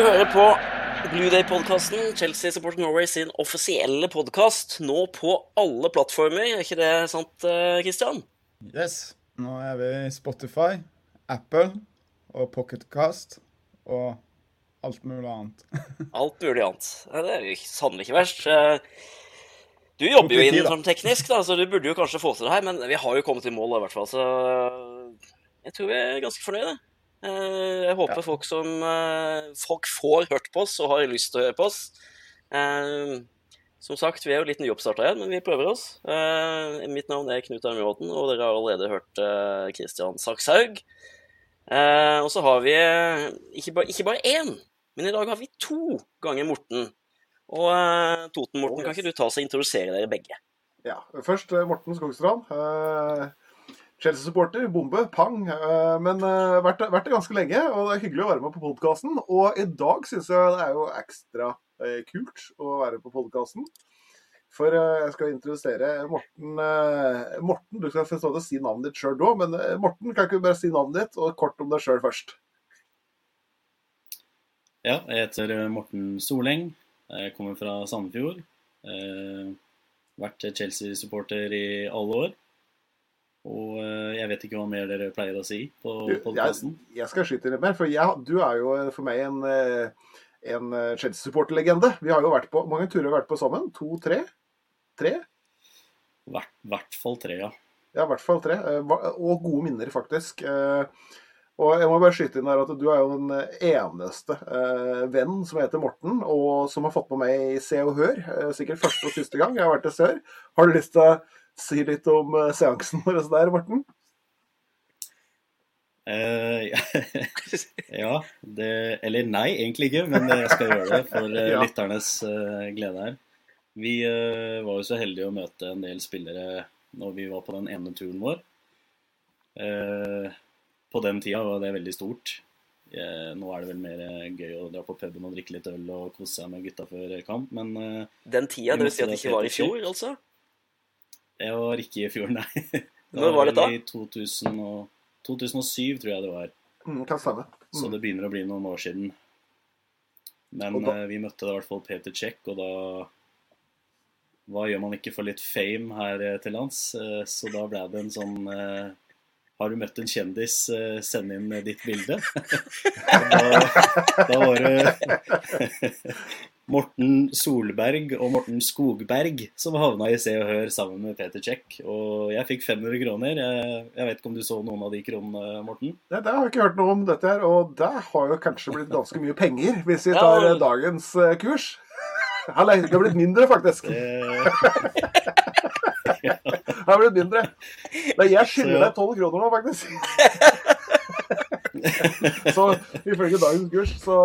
Du hører på Blue Day-podkasten, Chelsea Support Norway sin offisielle podkast, nå på alle plattformer. Er ikke det sant, eh, Christian? Yes. Nå er vi i Spotify, Apple og Pocketcast og alt mulig annet. Alt mulig annet. Det er jo sannelig ikke verst. Eh, Du jobber jo inn sånn teknisk, da, så du burde jo kanskje få til det her, men vi har jo kommet i mål, i hvert fall, så jeg tror vi er ganske fornøyde. Eh, Jeg håper folk som eh, Folk får hørt på oss og har lyst til å høre på oss. Eh, Som sagt, vi er jo litt nyoppstarta igjen, men vi prøver oss. Mitt navn er Knut Arne og dere har allerede hørt Kristian Sakshaug. Og så har vi ikke bare, ikke bare én, men i dag har vi to ganger Morten. Og eh, Toten, Morten, kan ikke du ta oss og introdusere dere begge? Ja, Først Morten Skogstrand. Eh, Chelsea-supporter. Bombe. Pang. eh, Men uh, vært, vært det ganske lenge, og det er hyggelig å være med på podkasten. Og i dag syns jeg det er jo ekstra eh, kult å være på podkasten. For eh, jeg skal introdusere Morten eh, Morten, du skal få stå å si navnet ditt sjøl da, men eh, Morten, kan ikke du bare si navnet ditt, og kort om deg sjøl først? Ja, jeg heter eh, Morten Soleng. Jeg kommer fra Sandefjord. Eh, vært Chelsea-supporter i alle år. Og eh, jeg vet ikke hva mer dere pleier å si på podkasten. jeg, jeg skal skyte litt mer, for jeg, du er jo eh, for meg en, eh, en Chelsea-supporterlegende. Vi har jo vært på, mange turer har vi vært på sammen? To-tre? Tre? Hvert, hvert fall tre, ja. Ja, i hvert fall tre. Og gode minner, faktisk. Og jeg må bare skyte inn her at du er jo den eneste eh, venn som heter Morten, og som har fått med meg i Se og Hør. eh, Sikkert første og siste gang jeg har vært til Se. Har du lyst til å si litt om eh, seansen vår der, Morten? Uh, ja, det Eller nei, egentlig ikke, men jeg skal gjøre det for eh, Ja. lytternes uh, glede her. Vi uh, var jo så heldige å møte en del spillere når vi var på den ene turen vår. Eh, på den tida var det veldig stort. Eh, nå er det vel mer gøy å dra på puben og drikke litt øl og kose seg med gutta før kamp, men Den tida, det vil si at det ikke var i fjor, altså? Jeg var ikke i fjor, nei. Det Når var dette? I 2000 og, 2007, tror jeg det var. Mm, kan stemme. Så Mm. det begynner å bli noen år siden. Men da- eh, vi møtte da i hvert fall Peter Check, og da Hva gjør man ikke for litt fame her eh, til lands? Eh, så da ble det en sånn eh, Har du møtt en kjendis, send inn ditt bilde. Da, da var det Morten Solberg og Morten Skogberg som havna i Se og Hør sammen med Peter Check. Og jeg fikk 500 kroner. Jeg, jeg vet ikke om du så noen av de kronene, Morten? Nei, det har jeg ikke hørt noe om dette her, og det har jo kanskje blitt ganske mye penger, hvis vi tar ja. dagens eh, kurs. Eller, det har blitt mindre, faktisk. Det, Det har blitt mindre. Men jeg skylder deg tolv kroner nå, faktisk. så ifølge dagens kurs, så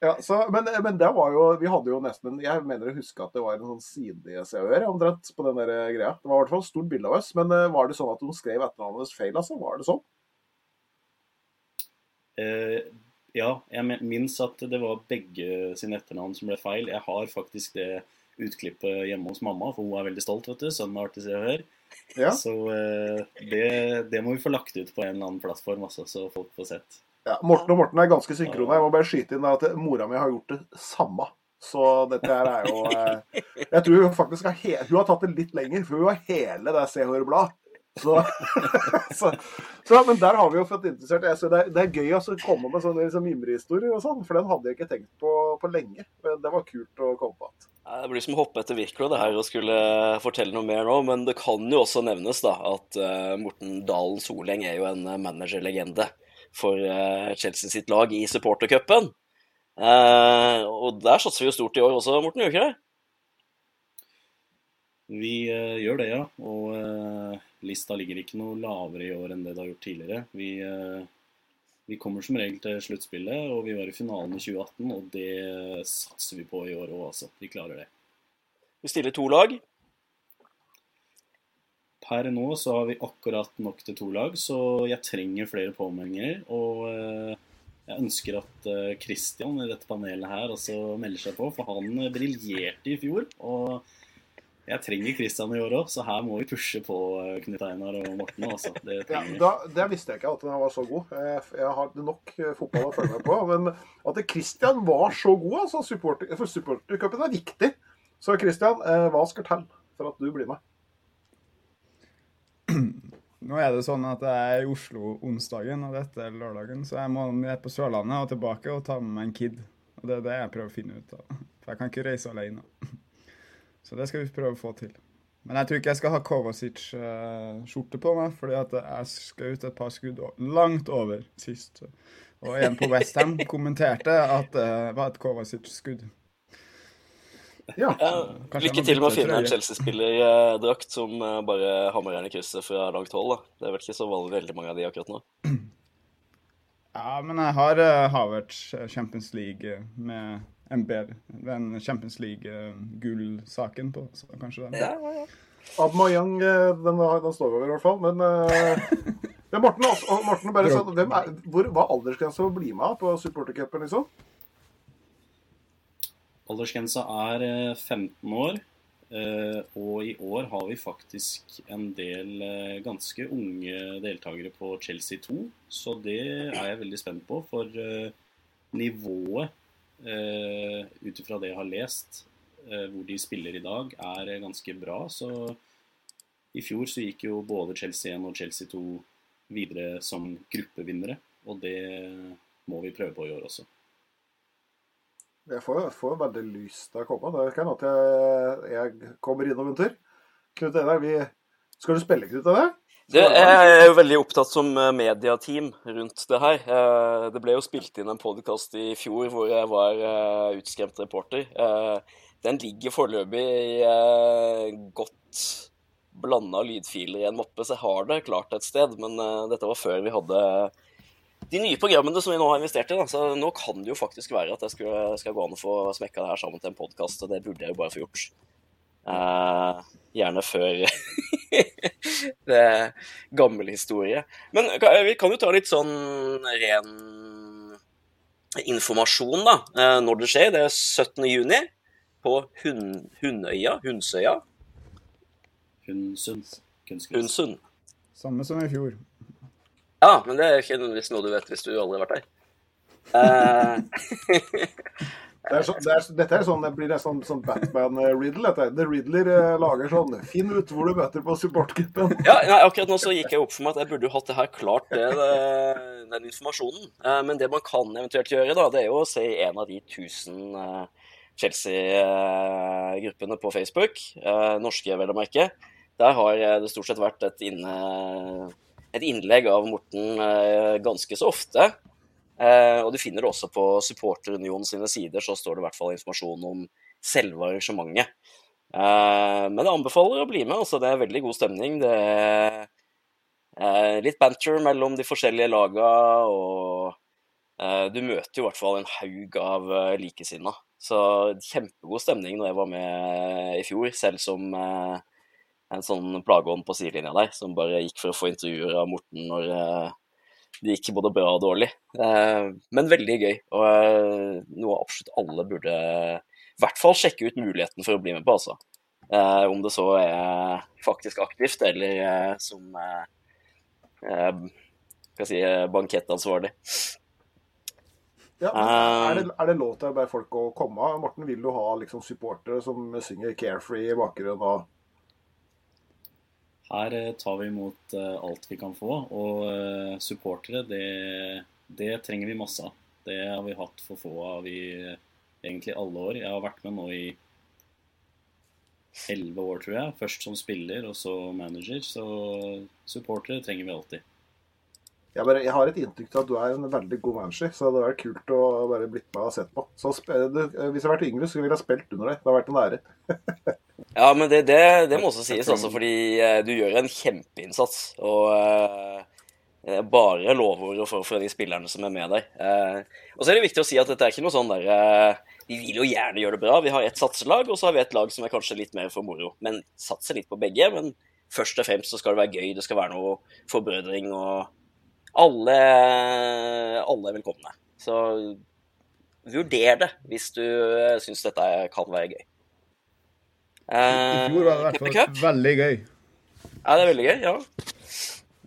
ja, så, men, men det var jo Vi hadde jo nesten Jeg mener å huske at det var en sånn side i Se og Hør omtrent på den der greia. Det var i hvert fall et stort bilde av oss. Men eh, var det sånn at de skrev etternavnet feil, altså? Var det sånn? Uh, ja, jeg minnes at det var begge sine etternavn som ble feil. Jeg har faktisk det utklippet hjemme hos mamma, for hun er veldig stolt, vet du. Sønnen har til Se og Hør. Ja. Så uh, det, det må vi få lagt ut på en eller annen plattform, altså, så folk får sett. Ja. Morten og Morten er ganske synkrone. Jeg må bare skyte inn at mora mi har gjort det samme. Så dette her er jo eh, Jeg tror hun faktisk har he Hun har tatt det litt lenger, for hun har hele det Se-Hør-bladet. Så, så, så, men der har vi jo fått interessert jeg, det, er- det er gøy å komme med sånne liksom, mimrehistorier og sånn, for den hadde jeg ikke tenkt på på lenge. Men det var kult å komme på. Det blir som å hoppe etter Wirkola det her og skulle fortelle noe mer nå, men det kan jo også nevnes da at uh, Morten Dalen Soleng er jo en managerlegende for eh, Chelsea sitt lag i supportercupen. Uh, og der satser vi jo stort i år også, Morten, gjør vi ikke det? Vi eh, gjør det, ja. Og uh, lista ligger ikke noe lavere i år enn det det har gjort tidligere. Vi, vi kommer som regel til sluttspillet, og vi var i finalen i 2018, og det satser vi på i år òg, altså. Vi klarer det. Vi stiller to lag. Per nå så har vi akkurat nok til to lag, så jeg trenger flere påmeldinger. Og eh, jeg ønsker at eh, Christian i dette panelet her også melder seg på, for han eh, briljerte i fjor. Og Jeg trenger Christian i år òg, så her må vi pushe på Knut Einar og Morten. Også. Det Ja, da, det visste jeg ikke at han var så god. Jeg, har nok fotball å følge med på. Men at Christian var så god, altså supporter, For supportercupen er viktig. Så Christian, hva skal til for at du blir med? Nå er det sånn at jeg er i Oslo onsdagen, og dette er lørdagen, så jeg må ned på Sørlandet og tilbake og ta med meg en kid. Og det er det jeg prøver å finne ut av. For jeg kan ikke reise alene. Så det skal vi prøve å få til. Men jeg tror ikke jeg skal ha Kovacic-skjorte på meg, fordi at jeg skjøt et par skudd langt over sist. Og en på Westham kommenterte at det var et Kovacic-skudd. Ja. Ja, lykke til med å finne en. Chelsea-spillerdrakt som eh, bare hammer den i krysset fra langt hold. da. Det er vel ikke så veldig, veldig mange av de akkurat nå. Ja, men jeg har uh, Havertz eh, Champions League eh, med MBR. den Champions League-gullsaken på, så kanskje den. Ja, ja, ja. Abmayang, eh, den, den står over i hvert fall. Men eh, ja, Morten, altså, Morten bare sa, hvem er, hvor, Hva er aldersgrensa å bli med på supportercupen, liksom? Aldersgrensa er eh, 15 år, eh, og i år har vi faktisk en del eh, ganske unge deltakere på Chelsea 2. Så det er jeg veldig spent på, for eh, nivået eh, ut ifra det jeg har lest, eh, hvor de spiller i dag, er eh, ganske bra. Så i fjor så gikk jo både Chelsea 1 og Chelsea 2 videre som gruppevinnere, og det må vi prøve på i år også. Jeg får, får veldig lyst til å komme. Det kan hende at jeg, jeg kommer innom en tur. Knut Einar, Skal du spille, Knut Einar? Jeg er jo veldig opptatt som eh, mediateam rundt det her. Eh, Det ble jo spilt inn en podkast i fjor hvor jeg var eh, utskremt reporter. Den ligger foreløpig i godt blanda lydfiler i en mappe, så jeg har det klart et sted. Men dette var før vi hadde de nye programmene som vi nå har investert i. Da. Så nå kan det jo faktisk være at jeg skulle, skal gå an å få smekka det her sammen til en podkast, og det burde jeg jo bare få gjort. Uh, gjerne før det gammel historie. Men vi kan jo ta litt sånn ren informasjon, da. Uh, Når det skjer. Det er 17. juni på Hun, Hundøya. Hunsøya. Hundsund. Hundsund. Samme som i fjor. Ja, men det er ikke nødvendigvis noe du vet hvis du aldri har vært der. Uh... Det er så, det er, dette er sånn, det blir nesten sånn Batman-riddle. The Riddler eh, lager sånn Finn ut hvor du møter på supportgruppen. Ja, nei, akkurat nå så gikk jeg opp for meg at jeg burde jo hatt det her klart, det, det, den informasjonen. Eh, men det man kan eventuelt gjøre, da, det er jo å se en av de 1000 eh, Chelsea-gruppene på Facebook, eh, norske vel å merke. Der har eh, det stort sett vært et, inne, et innlegg av Morten eh, ganske så ofte. Eh, og du finner det også på Supporterunionen sine sider, så står det i hvert fall informasjon om selve arrangementet. Eh, men jeg anbefaler å bli med. altså Det er veldig god stemning. Det er litt banter mellom de forskjellige laga, og du møter jo i hvert fall en haug av likesinna. Så kjempegod stemning når jeg var med i fjor, selv som en sånn plageånd på sidelinja der, som bare gikk for å få intervjuer av Morten når eh, det gikk både bra og dårlig. Eh, men veldig gøy, og eh, noe absolutt alle burde i hvert fall sjekke ut muligheten for å bli med på, altså. Eh, om det så er faktisk aktivt, eller som skal si, bankettansvarlig. Ja, er, det, er det lov til bare folk å komme? Morten, vil du ha liksom supportere som synger 'Carefree' i bakgrunnen? og Her eh, tar vi imot eh, alt vi kan få, og eh, supportere, det, det trenger vi masse av. Det har vi hatt for få av i egentlig alle år. Jeg har vært med nå i elleve år, tror jeg. Først som spiller, og så manager. Så supportere trenger vi alltid. Jeg, bare, jeg har et inntrykk av at du er en veldig god manager, så det hadde vært kult å bare blitt med og sett på. Så sp- du, Hvis jeg hadde vært yngre, så ville jeg spilt under deg. Det hadde vært en ære. Ja, men det, det, det må også sies, altså, fordi eh, du gjør en kjempeinnsats. Og eh, eh, bare lovord for, for de spillerne som er med deg. Eh, og så er det viktig å si at dette er ikke noe sånn der eh, Vi vil jo gjerne gjøre det bra. Vi har ett satselag, og så har vi et lag som er kanskje litt mer for moro. Men satser litt på begge. Men først og fremst så skal det være gøy, det skal være noe forbrødring, og alle, alle er velkomne. Så vurder det hvis du syns dette kan være gøy. I fjor var det i hvert fall Cup. veldig gøy. Ja, det er veldig gøy, ja.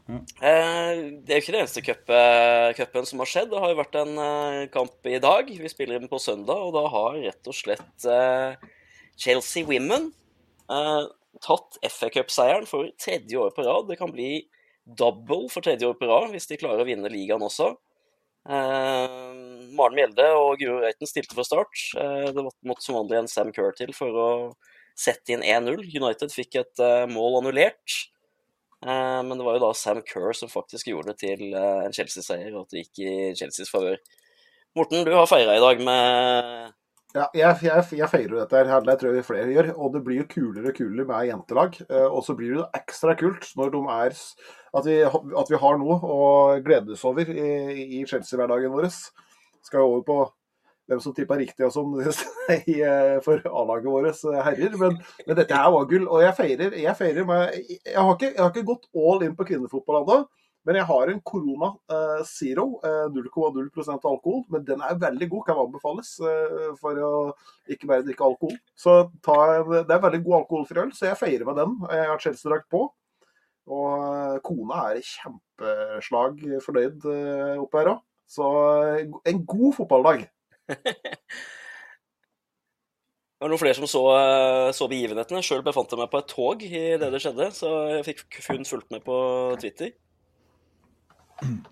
Ja. Eh, det er jo ikke det eneste cup, eh, som har skjedd. Det har jo vært en eh, kamp i dag. Vi spiller inn på søndag, og da har rett og slett eh, Chelsea Women eh, tatt FA Cup-seieren for tredje år på rad. Det kan bli double for tredje år på rad hvis de klarer å vinne ligaen også. Eh, Maren Mjelde og Guro Reiten stilte for start. Eh, det måtte som vanlig en Sam Kerr til for å sette inn 1-0. United fikk et eh, mål annullert. Eh, men det var jo da Sam Kerr som faktisk gjorde det til eh, en Chelsea-seier, og at det gikk i Chelseas favør. Morten, du har feira i dag med Ja, jeg, jeg, jeg feirer dette her. Det tror jeg flere gjør. Og det blir jo kulere og kulere med jentelag. Eh, Og så blir det ekstra kult når de er At vi, at vi har noe å glede oss over i, i Chelsea-hverdagen vår. Skal jo over på hvem som tippa riktig og sånn eh, for A-laget vårt, eh, herrer. Men, men dette her var gull. Og jeg feirer, jeg feirer med jeg har, ikke, jeg har ikke gått all in på kvinnefotball ennå. Men jeg har en Corona eh, Zero, eh, 0,0 alkohol. Men den er veldig god, kan anbefales eh, for å ikke bare drikke alkohol. Så en, Det er veldig god alkoholfri øl, så jeg feirer med den. Jeg har Chelsea-drakt på. Og eh, kona er kjempeslag fornøyd eh, oppe her òg. Så eh, en god fotballdag. Det var noen flere som så, eh, så begivenhetene. Sjøl befant jeg meg på et tog i det det skjedde, så jeg fikk kun fulgt med på Twitter,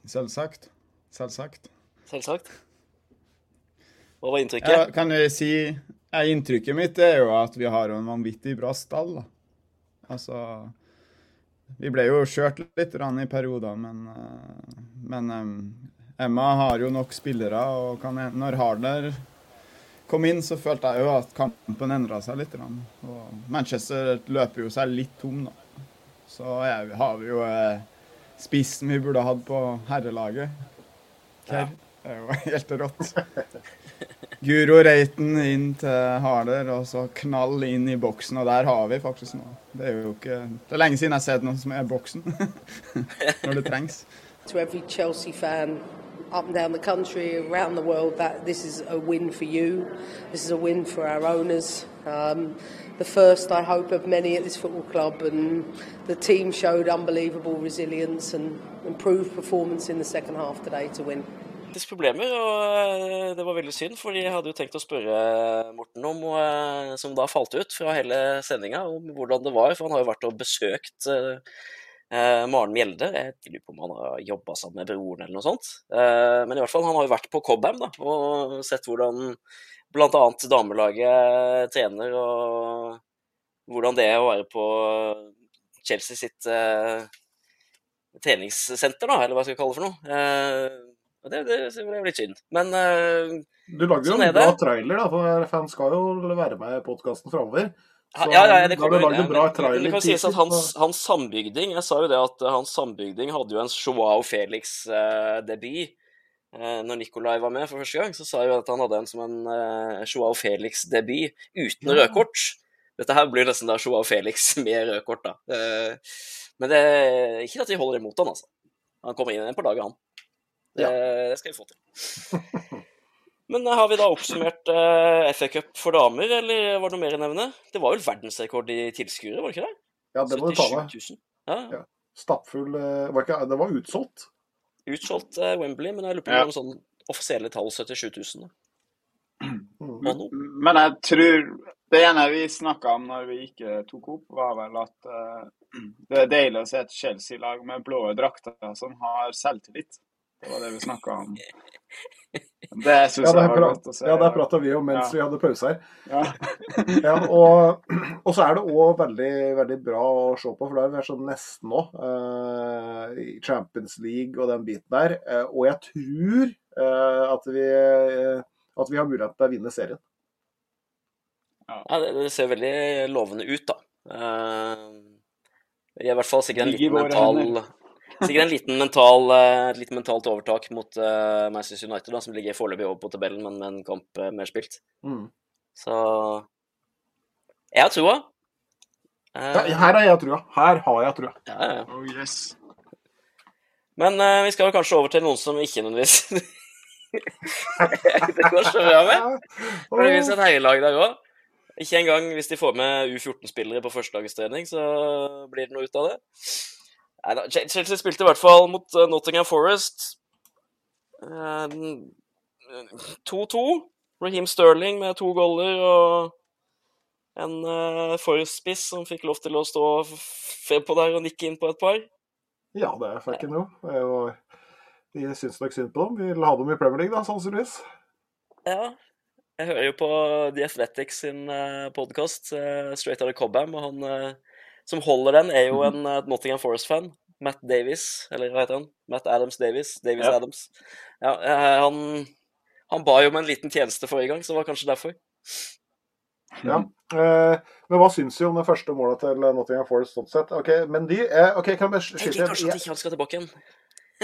Selvsagt. Selvsagt. selvsagt. Hva var inntrykket? Ja, kan jeg si ja, Inntrykket mitt er jo at vi har en vanvittig bra stall. da. Altså Vi ble jo kjørt litt i perioder, men, eh, men eh, Emma har jo nok spillere, og kan, når Harder kom inn, så følte jeg jo at kampen endra seg litt. Og Manchester løper jo seg litt tom, da. Så er, har vi jo eh, spissen vi burde hatt på herrelaget. Ja. Det jo helt rått. Guro Reiten inn til Harder, og så knall inn i boksen. Og der har vi faktisk noe. Det er jo ikke Det er lenge siden jeg har sett noe som er boksen. Når det trengs. to every Chelsea fan up and down the country, around the world, that this is a win for you. This is a win for our owners. Um, the first, I hope, of many at this football club, and the team showed unbelievable resilience and improved performance in the second half today to win. Problemer, og eh, det var veldig synd, for jeg hadde jo tenkt å spørre Morten om, eh, som da falt ut fra hele sendinga, om hvordan det var, for han har jo vært og besøkt eh, eh, Maren Mjelde. Jeg lurer på om han har jobba sammen med broren eller noe sånt. Eh, men i hvert fall, han har jo vært på Cobham da, og sett hvordan bl.a. damelaget trener, og hvordan det er å være på Chelsea sitt eh, treningssenter, da, eller hva jeg skal kalle det for noe. Eh, det, det, det ble litt synd. Men eh, Du lagde jo Sånn en bra det. trailer, da, for fans skal jo være med i podkasten framover. Ja, ja, ja, det kan, jo. Men. Det kan sies at hans, hans sambygding Jeg sa jo det at eh, hans sambygding hadde jo en Joao Felix-debut. Eh, når Nikolai var med for første gang, så sa jo at han hadde en som en eh, Joao Felix-debut uten Ja. rødkort. Dette her blir nesten da Joao Felix med rødkort, da. Eh, men det er ikke at de holder imot han, altså. Han kommer inn på laget, han. Det, det skal vi få til. Men har vi da oppsummert uh, FA Cup for damer, eller var det noe mer å nevne? Det var vel verdensrekord i tilskuere, var det ikke det? Ja, det må du ta med. 77 000. Ja, ja. Ja. Stappfull var ikke, Det var utsolgt. Utsolgt eh, Wembley, men jeg lurer på Ja. om sånn offisielle tall 77 000. da. Mm. Men jeg tror Det ene vi snakka om når vi ikke tok opp, var vel at uh, det er deilig å se et Chelsea-lag med blå drakter som har selvtillit. Det var det vi snakka om. Det syns Ja, jeg var godt å se. ja, der prata vi om mens Ja. vi hadde pause her. Ja. Ja, og, og så er det òg veldig, veldig bra å se på, for det er sånn nesten nå. uh, i Champions League og den biten der. Uh, og jeg tror uh, at, vi, eh, at vi har mulighet til å vinne serien. Ja, det, det ser veldig lovende ut, da. Uh, I hvert fall sikkert en liten mental hender. Sikkert en liten mental, uh, et mentalt overtak mot uh, Manchester United, da, som ligger foreløpig over på tabellen, men med en kamp eh, mer spilt. Mm. Så jeg har trua. Uh, Ja, her har jeg trua. Her har jeg trua. ja, ja. Oh, yes. Men eh, vi skal kanskje over til noen som ikke nødvendigvis Det går så bra med. For det finnes et herrelag der òg. Ikke engang hvis de får med U14-spillere på førstelagstrening, så blir det noe ut av det. Neida, Chelsea spilte i hvert fall mot eh, Nottingham Forest. Eh, 2-2. Raheem Sterling med to goller og en uh, Forest-spiss som fikk lov til å stå på der og nikke inn på et par. Ja, det er fucken jo. Vi syns nok synd på dem. Vi vil ha dem i Premier League, da, sannsynligvis. Ja. Jeg hører jo på The Athletics sin uh, podkast, uh, Straight Outta Cobham, og han uh, som holder den, er jo en uh, Nottingham Forest-fan. Matt Davies, eller hva heter han? Matt Adams Davies. Davies Ja. Adams. Ja, han, han ba jo om en liten tjeneste forrige gang, så det var kanskje derfor. Ja. uh, men hva syns vi om det første målet til Nottingham Forest sånn sett? Ok, Mendy er, ok, kan jeg skyte tenker kanskje at ikke han skal tilbake igjen.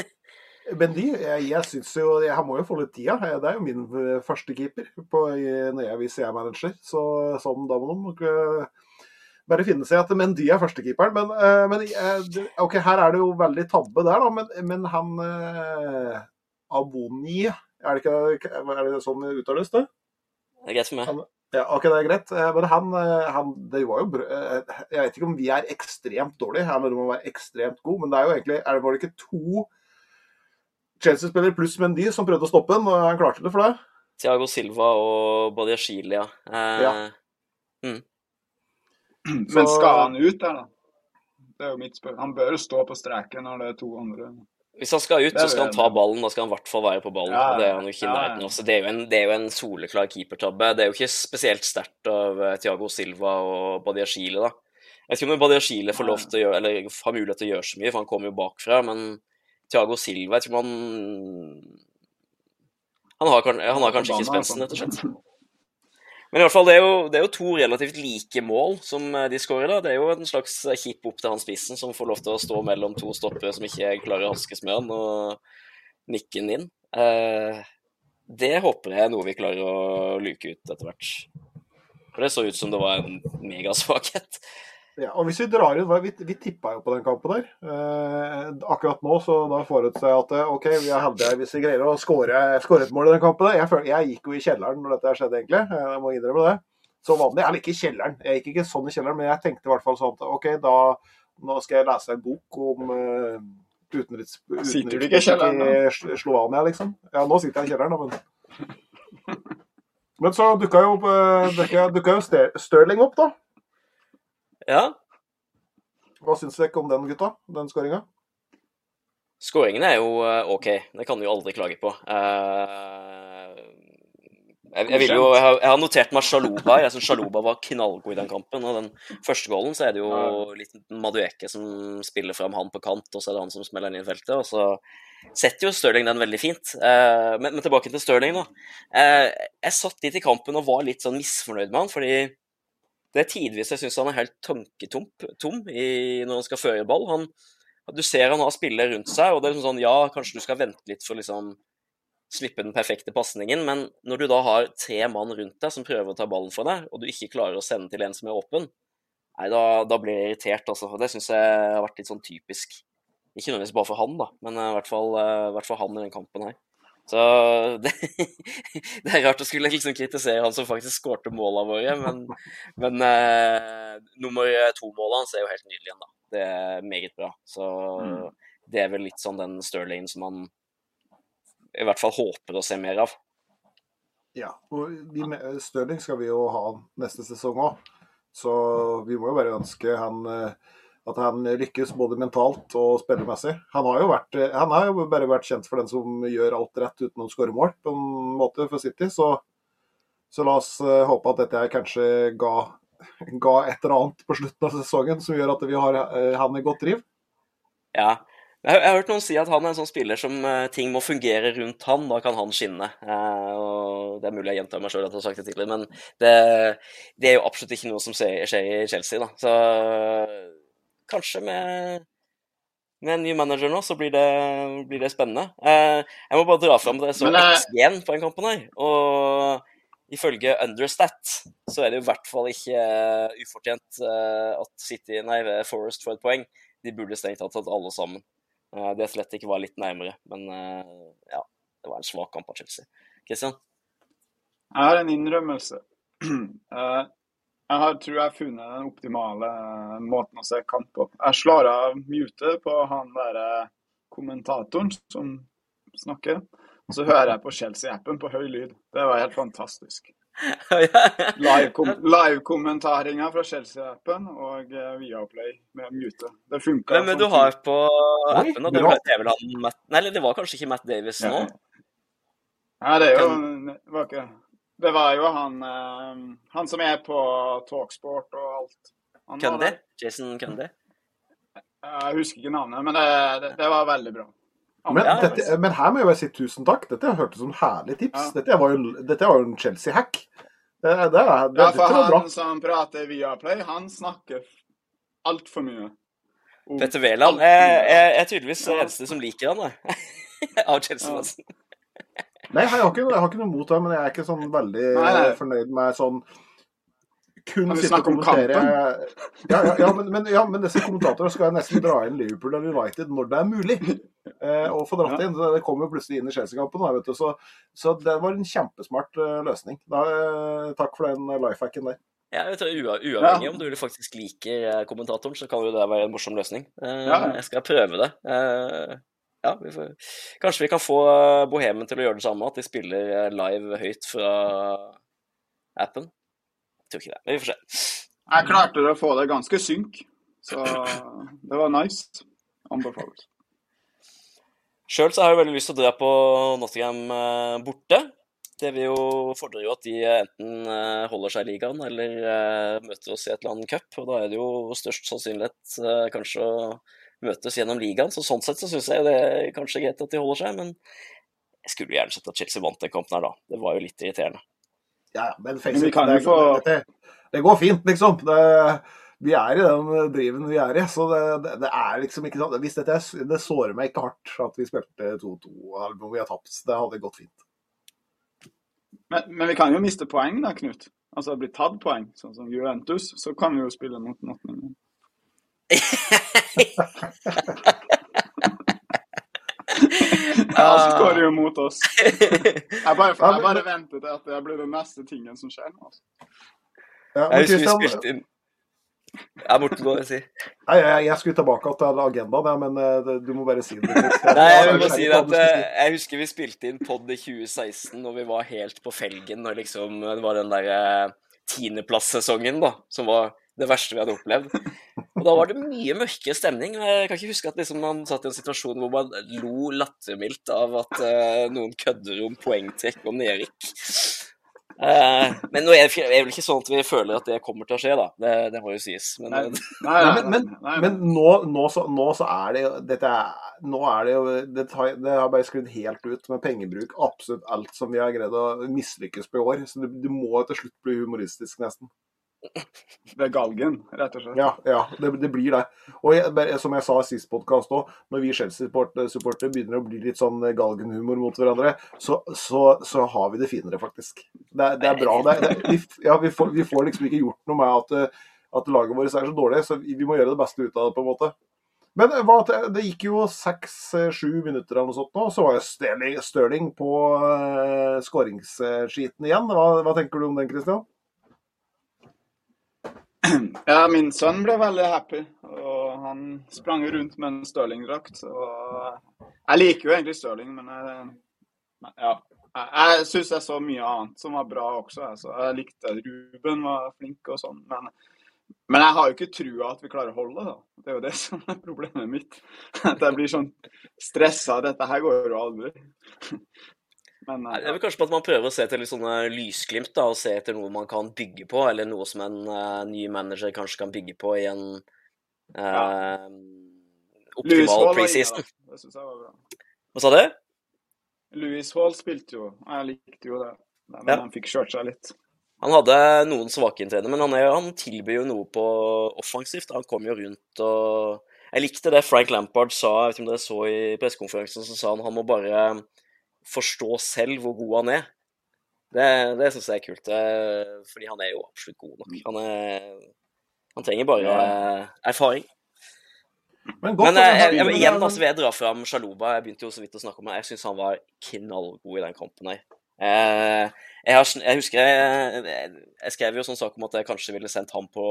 Mendy, jeg, jeg syns jo jeg, må jo få litt tida. Det er jo min første keeper på, når jeg, hvis jeg er manager. Så sånn, da må de bare finne seg at Mendy er førstekeeperen. Men, eh, men eh, ok, her er det jo veldig tabbe der, da. Men, men han eh, Aboni er det, ikke, er det sånn uttales, det? Det er greit for meg. Ja, ok, det er greit. Eh, Men han, eh, han det var jo eh, Jeg vet ikke om vi er ekstremt dårlige, Her må være ekstremt god, men det er jo egentlig er det, Var det ikke to Chelsea-spillere pluss Mendy som prøvde å stoppe ham, og han klarte det for det? Thiago Silva og Badiashile, ja. Eh, Ja. Men skal han ut der, da? Det er jo mitt spørsmål. Han bør jo stå på streken når det er to andre. Hvis han skal ut, så skal han ta ballen. Da skal han i hvert fall være på ballen. Ja, og det er han jo ikke i ja, ja. nærheten av. Det er jo en, det er jo en soleklar keepertabbe. Det er jo ikke spesielt sterkt av eh, Thiago Silva og Badiashile, da. Jeg vet ikke om Badiashile får lov til å gjøre, eller har mulighet til å gjøre så mye, for han kommer jo bakfra. Men Thiago Silva, jeg tror man Han har, han har kanskje ikke spensen, rett og slett. Men i hvert fall, det er jo, det er jo to relativt like mål som eh, de skårer. da. Det er jo en slags kipp opp til han spissen som får lov til å stå mellom to stoppere som ikke klarer å hanskes med han, og nikke den inn. Eh, det håper jeg er noe vi klarer å luke ut etter hvert. For det så ut som det var en megasvakhet. Ja, og hvis Vi drar inn, vi, vi tippa jo på den kampen der. Eh, akkurat nå så da forutser jeg at eh, OK, vi er heldige hvis vi greier å skåre skåre et mål i den kampen. der. Jeg, jeg gikk jo i kjelleren når dette skjedde, egentlig. Eh, Jeg må innrømme det. Så vanlig. Eller ikke i kjelleren, jeg gikk ikke sånn i kjelleren, men jeg tenkte i hvert fall sånn at OK, da nå skal jeg lese en bok om uh, utenriks... Sitter du ikke i kjelleren, i Slovania, liksom. Ja, nå sitter jeg i kjelleren, da, men Men så dukka jo, dukket, jo Stirling opp, da. Ja, Hva syns dere om den, gutta? Den skåringa? Skåringen er jo eh, OK. Det kan du jo aldri klage på. Eh, jeg, jeg, jo, jeg, har, jeg har notert meg Shaluba. Jeg syns Shaluba var knallgod i den kampen. Og den første goalen så er det jo litt Madueke som spiller fram han på kant, og så er det han som smeller den inn i feltet. Og så setter jo Stirling den veldig fint. Eh, men, men tilbake til Stirling, da. Jeg satt dit i kampen og var litt sånn misfornøyd med han, fordi det er tidvis jeg syns han er helt tanketom når han skal føre ball. Han, du ser han har spillere rundt seg, og det er liksom sånn Ja, kanskje du skal vente litt for liksom slippe den perfekte pasningen, men når du da har tre mann rundt deg som prøver å ta ballen fra deg, og du ikke klarer å sende til en som er åpen, nei, da, da blir jeg irritert, altså. Det syns jeg har vært litt sånn typisk. Ikke nødvendigvis bare for han, da, men i hvert fall, i hvert fall han i den kampen her. Så det, det er rart å skulle liksom kritisere han som faktisk skårte måla våre, men, men eh, nummer to-målet hans er jo helt nydelig igjen, da. Det er meget bra. Så det er vel litt sånn den Sterling som man i hvert fall håper å se mer av. Ja. og vi, med- Stirling skal vi jo ha neste sesong òg. Så vi må jo bare ønske han eh, at han lykkes både mentalt og spillemessig. Han har jo, vært, han har jo bare vært kjent for den som gjør alt rett uten å skåre mål, på en måte, for City. Så, så la oss eh, håpe at dette kanskje ga, ga et eller annet på slutten av sesongen som gjør at vi har eh, han i godt driv. Ja. Jeg har, hørt noen si at han er en sånn spiller som eh, ting må fungere rundt han, da kan han skinne. Og Det er mulig jeg gjentar meg sjøl at jeg har sagt det tidligere, men det, det er jo absolutt ikke noe som skjer i Chelsea. da. Så kanskje med, med en ny manager nå, så blir det, blir det spennende. Eh, jeg må bare dra fram det så Men, eh, XG-en på den kampen her. Og ifølge Understat så er det jo i hvert fall ikke uh, ufortjent uh, at City, nei, Forest får et poeng. De burde strengt tatt hatt alle sammen. Uh, det slett ikke var litt nærmere, men ja, det var en svak kamp av Chelsea. Kristian? Jeg har en innrømmelse. Eh, Jeg har, tror jeg har funnet den optimale eh, måten å se kamp på. Jeg slår av mute på han derre kommentatoren som snakker. Og så hører jeg på Chelsea-appen på høy lyd. Det var helt fantastisk. Live-kommentaringer live fra Chelsea-appen og uh, Viaplay med mute. Det funka. Hvem er du har på appen? Det, vel han Matt... Nei, det var kanskje ikke Matt Davis nå? Nei, det er jo det var ikke Det var jo han uh, Han som er på Talksport og alt. Cundy? Jason Cundy? Jeg husker ikke navnet, men det, det, det var veldig bra. Men, dette, men, her må jeg bare si tusen takk. Dette hørtes som herlig tips. Ja. Dette, var jo, dette var jo en Chelsea-hack. Det, det, det, ja, for han bra. som prater via Play, han snakker altfor mye. Petter Wæland er, er, er, tydeligvis den eneste som liker han, da. Av Chelsea-massen. Nei, jeg har, ikke, jeg har ikke noe mot det, men jeg er ikke sånn veldig nei, nei. fornøyd med sånn kun sitte og kommentere ja, ja, ja, men, men, ja, men disse kommentatorene skal jeg nesten dra inn Liverpool eller United når det er mulig. Eh, og få dratt inn. Det kommer plutselig inn i Chelsea-kampen. Så, så, det var en kjempesmart uh, løsning. Da, uh, takk for den lifehacken der. Ja, jeg tror Uavhengig om du faktisk liker eh, kommentatoren, så kan jo det være en morsom løsning. Uh, jeg skal prøve det. Ja, vi får, kanskje vi kan få Bohemen til å gjøre det samme, at de spiller live høyt fra appen. Jeg tror ikke det, men vi får se. Jeg klarte å få det ganske synk, så det var nice. Anbefales. Sjøl har jeg veldig lyst til å dra på Nottingham eh, borte. Det vil jo fordre jo at de enten eh, holder seg i ligaen eller eh, møter oss i et eller annet cup. Og da er det jo størst sannsynlighet kanskje å møtes gjennom ligaen. Så sånn sett så syns jeg det er kanskje greit at de holder seg, men jeg skulle gjerne sett at Chelsea vant den kampen her, da. Det var jo litt irriterende. Ja, men, men vi kan det, få... det, det, går fint, liksom. Det, vi er i den driven vi er i. Så det, det er liksom ikke sant. Hvis dette, Det sårer meg ikke hardt at vi spilte 2-2 og vi har tapt. Det hadde gått fint. Men, men, vi kan jo miste poeng da, Knut. Altså bli tatt poeng, sånn som Juventus. Så kan vi jo spille mot Nottingham. Ja, så skårer jo mot oss. Jeg bare, jeg bare venter til at det blir den neste tingen som skjer nå. Altså. Ja, jeg husker vi spilte inn ja, Morten, hva si? Nei, jeg, jeg skulle tilbake til agendaen, men uh, du må bare si det. Nei, jeg må si at uh, jeg husker vi spilte inn pod i 2016, og vi var helt på felgen. Og liksom, det var den derre uh, tiendeplass-sesongen da, som var det verste vi hadde opplevd. Og da var det mye mørkere stemning. Jeg kan ikke huske at liksom man satt i en situasjon hvor man lo lattermildt av at uh, noen kødder om poengtrekk og nedrykk. Uh, men nå er det vel ikke sånn at vi føler at det kommer til å skje, da. Det, det må jo sies. Men, nei, nei, nei, men, men, men nå, nå, så, nå, så, er det jo dette er, Nå er det jo det, tar, det har bare skrudd helt ut med pengebruk. Absolutt alt som vi har greid å mislykkes på i år. Så du, du må til slutt bli humoristisk, nesten. Ved galgen, rett og slett. Ja, ja det, det, blir det. Og jeg, som jeg sa i sist podkast òg, når vi Chelsea-supportere begynner å bli litt sånn galgenhumor mot hverandre, så, så, så har vi det finere, faktisk. Det, det er bra. Det, vi, ja, vi, får, vi, får, liksom ikke gjort noe med at, at laget vårt er så dårlig, så vi, må gjøre det beste ut av det, på en måte. Men hva, det gikk jo seks-sju minutter eller noe sånt nå, så var jo Stirling, på uh, skåringsskiten igjen. Hva, hva tenker du om den, Christian? Ja, min sønn ble veldig happy. Og han sprang rundt med en Stirling-drakt. Jeg liker jo egentlig Stirling, men jeg, ja. Jeg, syns jeg så mye annet som var bra også. Altså. Jeg likte Ruben var flink og sånn. Men, men, jeg har jo ikke trua at vi klarer å holde det. Det er jo det som er problemet mitt. At jeg blir sånn stressa. Dette her går jo aldri. Men, ja. Det er vel kanskje på at man prøver å se etter litt sånne lysglimt, da, og se etter noe man kan bygge på, eller noe som en uh, ny manager kanskje kan bygge på i en uh, ja. optimal preseason. Det syns jeg var bra. Hva sa du? Louis Hall spilte jo, jeg likte jo det. Men ja. han fikk kjørt seg litt. Han hadde noen svake svakheter, men han, er, han tilbyr jo noe på offensivt. Han kom jo rundt og Jeg likte det Frank Lampard sa, jeg vet ikke om dere så i pressekonferansen, så sa han han må bare forstå selv hvor god han er. Det, det syns jeg er kult. Fordi han er jo absolutt god nok. Han, er, han trenger bare ja. erfaring. Men, Men jeg, jeg, jeg, igjen altså, vil jeg dra fram Sjaloba. Jeg begynte jo så vidt å snakke om det. Jeg syns han var knallgod i den kampen her. Eh, jeg, har, jeg husker jeg, jeg skrev jo sånn sak om at jeg kanskje ville sendt ham på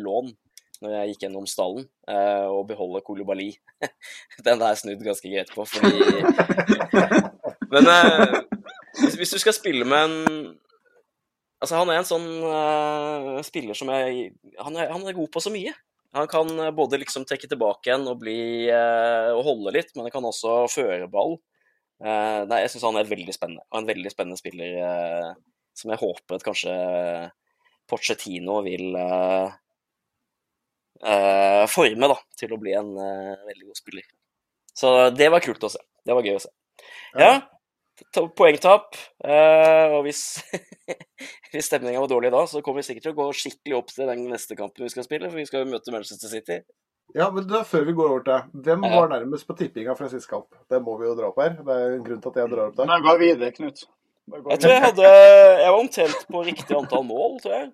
lån når jeg gikk gjennom stallen, eh, og beholde Kolobali. Den der snudd ganske greit på, fordi Men eh, hvis, hvis du skal spille med en Altså, han er en sånn uh, spiller som jeg han er, han er god på så mye. Han kan eh, både liksom trekke tilbake igjen og bli eh, og holde litt, men han kan også føre ball. Eh, nei, jeg syns han er veldig spennende, og en veldig spennende spiller eh, som jeg håper at kanskje Pochettino vil eh, forme da, til å bli en veldig god spiller. Så det var kult å se. Det var gøy å se. Ja, poengtap. eh, og hvis, hvis stemninga var dårlig da, så kommer vi sikkert til å gå skikkelig opp til den neste kampen vi skal spille, for vi skal jo møte Manchester City. Ja, men da, Før vi går over til det, hvem var nærmest på tippinga fra siste kamp? Det må vi jo dra opp her. Det er en grunn til at jeg drar opp der. Nei, gå videre, Knut. Gå Jeg tror jeg hadde Jeg var omtrent på riktig antall mål, tror jeg.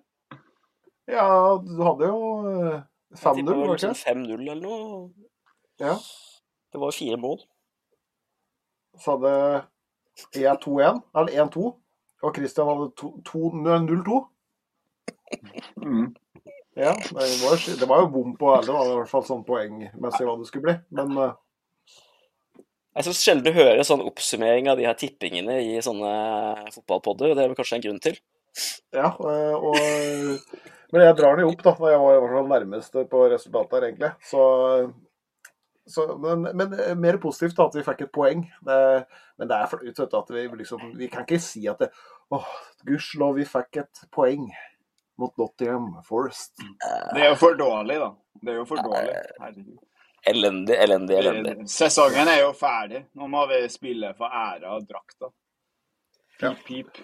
Ja, du hadde jo eh, 5-0, var var det liksom ikke? 5-0 eller noe. Ja. Det var fire mål. Så hadde jeg 2-1, eller 1-2, og Christian hadde to- to- 0-2. Mm. Ja, det var, det var jo bom på alle, da, i hvert fall sånn poengmessig hva det skulle bli. Men eh, Jeg syns sjelden du hører sånn oppsummering av de her tippingene i sånne fotballpodder. og Det er vel kanskje en grunn til. ja, eh, og Men jeg drar den jo opp, da. Jeg var i hvert fall nærmest på resultatet her, egentlig. Så, så men, men mer positivt da, at vi fikk et poeng. Det, men det er flaut at vi liksom Vi kan ikke si at det, Åh, gudskjelov, vi fikk et poeng mot Nottingham Forest. Det er jo for dårlig, da. Det er jo for dårlig. Herregud. Elendig, elendig, elendig. Sesongen er jo ferdig. Nå må vi spille for ære av drakta. Ja. Pip, pip.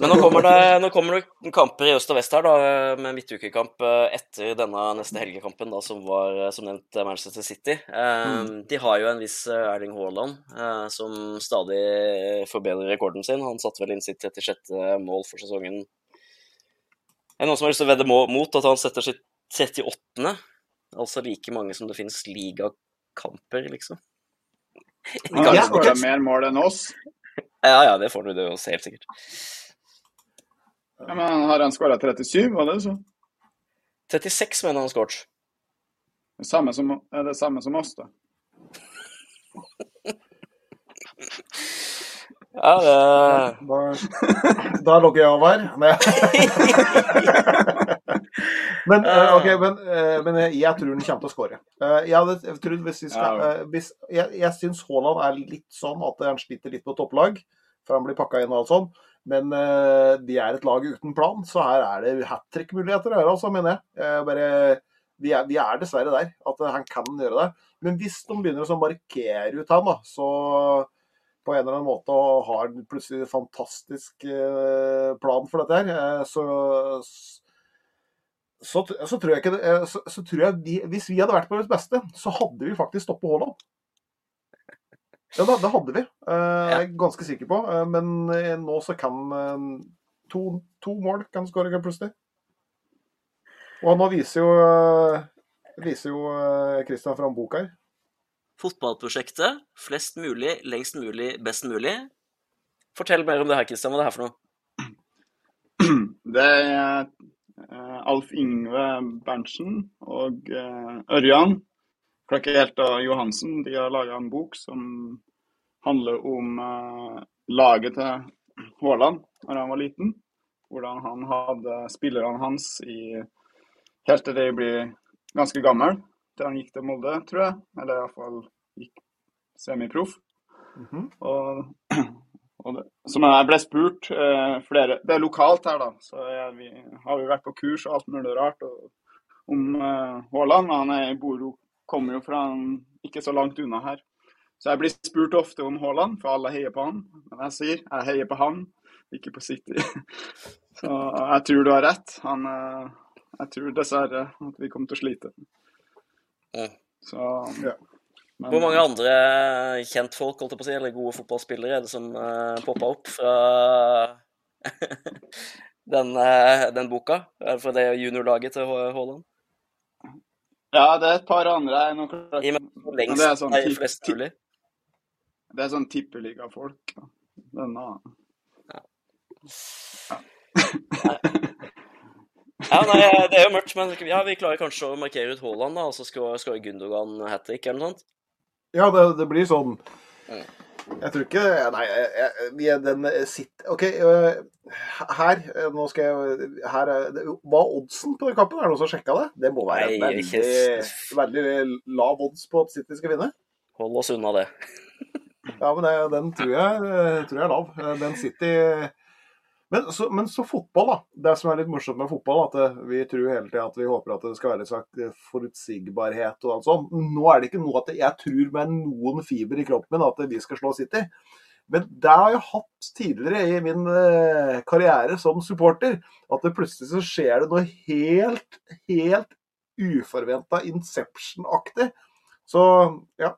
Men nå kommer, det, nå kommer det kamper i øst og vest her, da, med midtukekamp eh, etter denne neste helgekampen, da, som var eh, som nevnt eh, Manchester City. Mm. De har jo en viss Erling Haaland, eh, som stadig forbedrer rekorden sin. Han satte vel inn sitt 36. mål for sesongen. Er det noen som har lyst til å vedde mot at han setter sitt 38.? Altså like mange som det finnes ligakamper, liksom. Han Ja, har skåret mer mål enn oss. Ja, ja, det får du det også, helt sikkert. Ja, men har han skåra 37, var det så? 36 mener han har skåret. Samme som, er det samme som oss, da? Ja, det Da, da logger jeg av her. Men, eh, ok, men, eh, men jeg tror han kommer til å skåre. Eh, Jeg hadde trodd hvis vi skal hvis, Jeg, jeg syns Haaland er litt sånn at han sliter litt på topplag, for han blir pakka inn og alt sånn. Men uh, de er et lag uten plan, så her er det hat trick-muligheter her, altså, mener jeg. Eh, bare, vi, er, vi er dessverre der, at han kan gjøre det. Men hvis de begynner å sånn markere ut han, da, så på en eller annen måte og har plutselig en fantastisk eh, plan for dette her, eh, så, så, så tror jeg ikke eh, så, så tror jeg vi, Hvis vi hadde vært på vårt beste, så hadde vi faktisk stoppet Haaland. Ja, da, det hadde vi. Eh, jeg er ganske sikker på. Eh, men eh, nå så kan to, to mål kan skåre plutselig. Og nå viser jo viser jo Christian fram bok her. Fotballprosjektet. Flest mulig, lengst mulig, best mulig. Fortell mer om det her, Kristian. Hva er det her for noe? Det er Alf Ingve Berntsen og Ørjan Klakkeelt og Johansen. De har laga en bok som handler om uh, laget til Haaland da han var liten. Hvordan han hadde spillerne hans i helt til de blir ganske gammel. Til han gikk til Molde, tror jeg. Eller iallfall gikk semiproff. Mhm. Og, og det, som jeg ble spurt uh, flere Det er lokalt her, da. Så jeg, vi, har vi vært på kurs og alt mulig rart og, om Haaland. Uh, Han er, i jo, kommer jo fra ikke så langt unna her. Så jeg blir spurt ofte om Haaland, for alle heier på han. Men jeg sier jeg heier på han, ikke på City. Så jeg tror du har rett. Han, eh, jeg tror dessverre at vi kommer til å slite. Så Ja. men- Hvor mange andre kjentfolk, holdt jeg på å si, eller gode fotballspillere er det som uh, poppa opp fra den, eh, den boka? Fra det juniorlaget til Haaland? Ja, det er et par andre. Er nok- Gi meg lengst, det er sånn tipp- flest mulig. Det er sånn tippeligafolk. Denne Ja, nei, det er jo mørkt, men ja, vi klarer kanskje å markere ut Haaland, da, og så skal, skal Gundogan hat trick eller noe sånt. Ja, det, det blir sånn. Mm. Jeg tror ikke Nei, jeg, jeg, vi den sitter OK, øh, her øh, Nå skal jeg her er, det- Hva er oddsen på den kampen? Er det noen som har sjekka det? Det må være Nei, veldig, ikke- veldig lav odds på at City skal vinne. Hold oss unna det. Ja, men det, den tror jeg, tror jeg er lav. Den City men så, men så fotball, da. Det som er litt morsomt med fotball, at vi tror hele tida at vi håper at det skal være sagt slags forutsigbarhet og alt sånt. Nå er det ikke noe at jeg tror med noen fiber i kroppen min at vi skal slå City. Men det har jeg hatt tidligere i min eh, karriere som supporter. At det plutselig så skjer det noe helt, helt uforventa Inception-aktig. Så ja.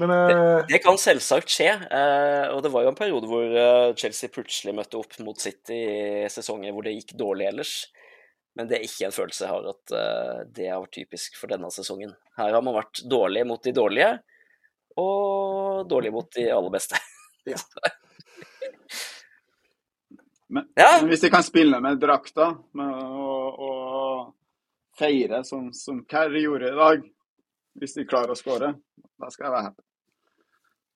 Men uh... Det kan selvsagt skje, Uh, og det var jo en periode hvor uh, Chelsea plutselig møtte opp mot City i sesonger hvor det gikk dårlig ellers. Men det er ikke en følelse jeg har at eh, det har vært typisk for denne sesongen. Her har man vært dårlig mot de dårlige, og dårlig mot de aller beste. Ja. Men, Ja. men hvis de kan spille med drakta og, å feire som, som Kerry gjorde i dag, hvis de klarer å skåre, da skal jeg være happy.